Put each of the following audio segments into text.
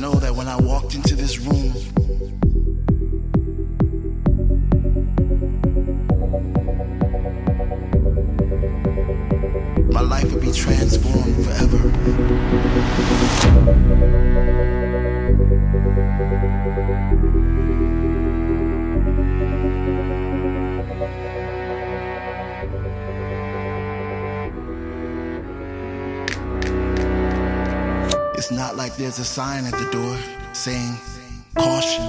know that when I walked into this room, my life would be transformed forever. It's not like there's a sign at the door saying, caution.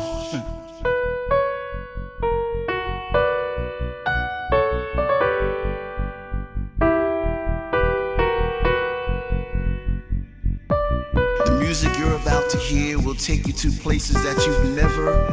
The music you're about to hear will take you to places that you've never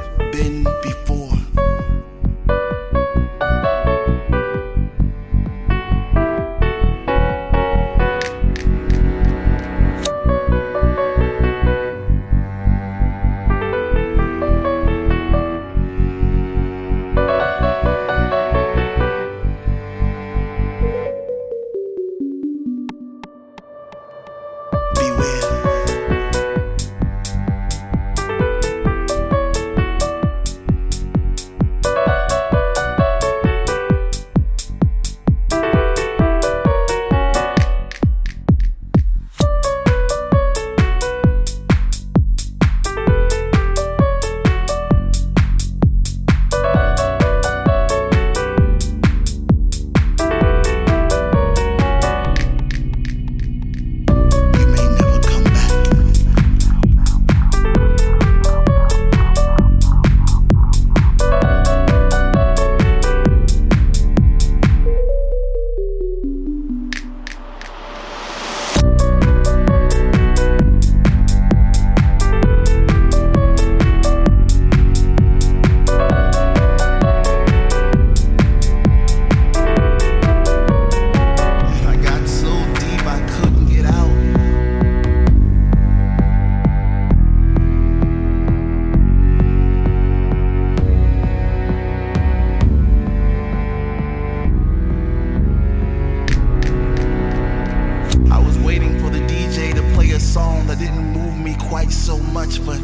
so much, but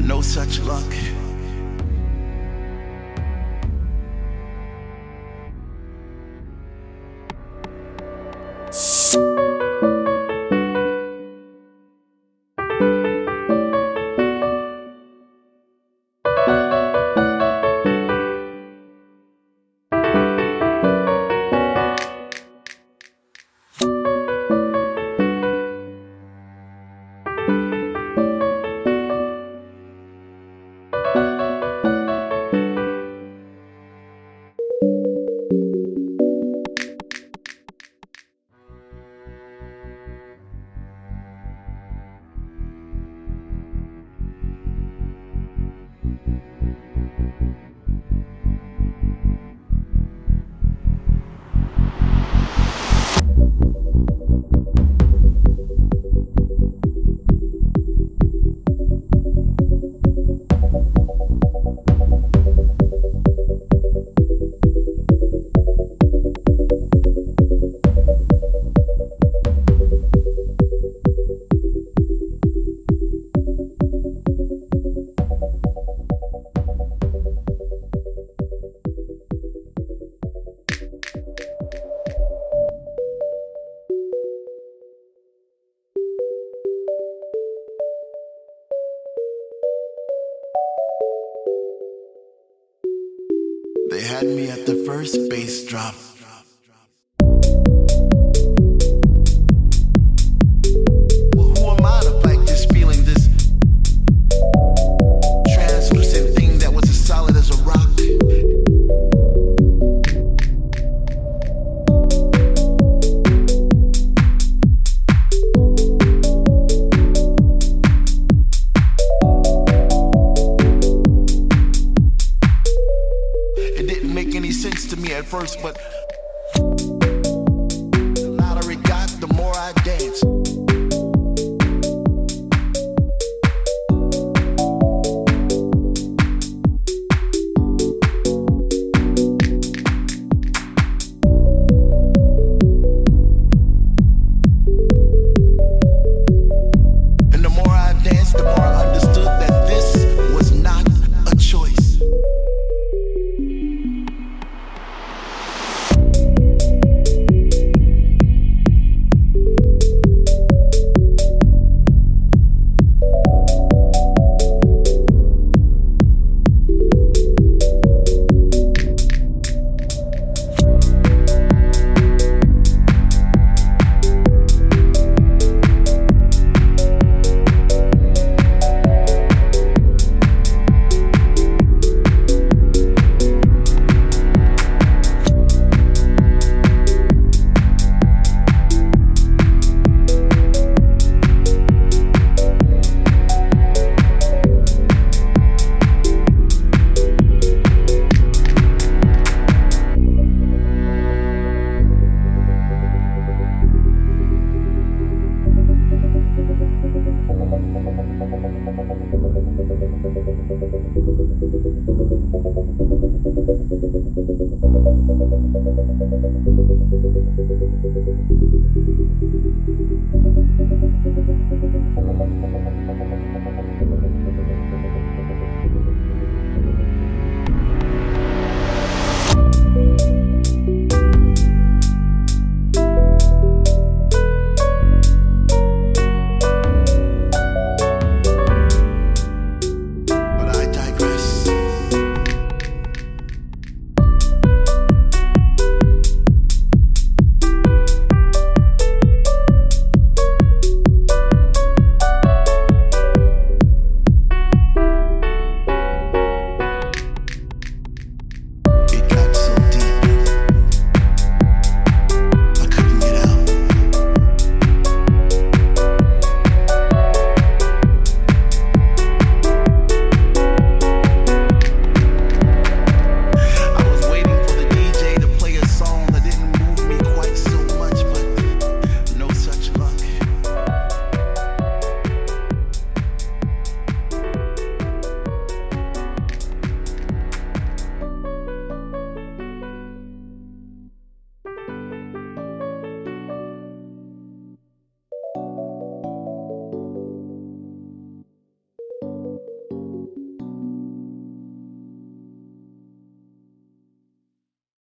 no such luck. Me at the first bass drop. First, but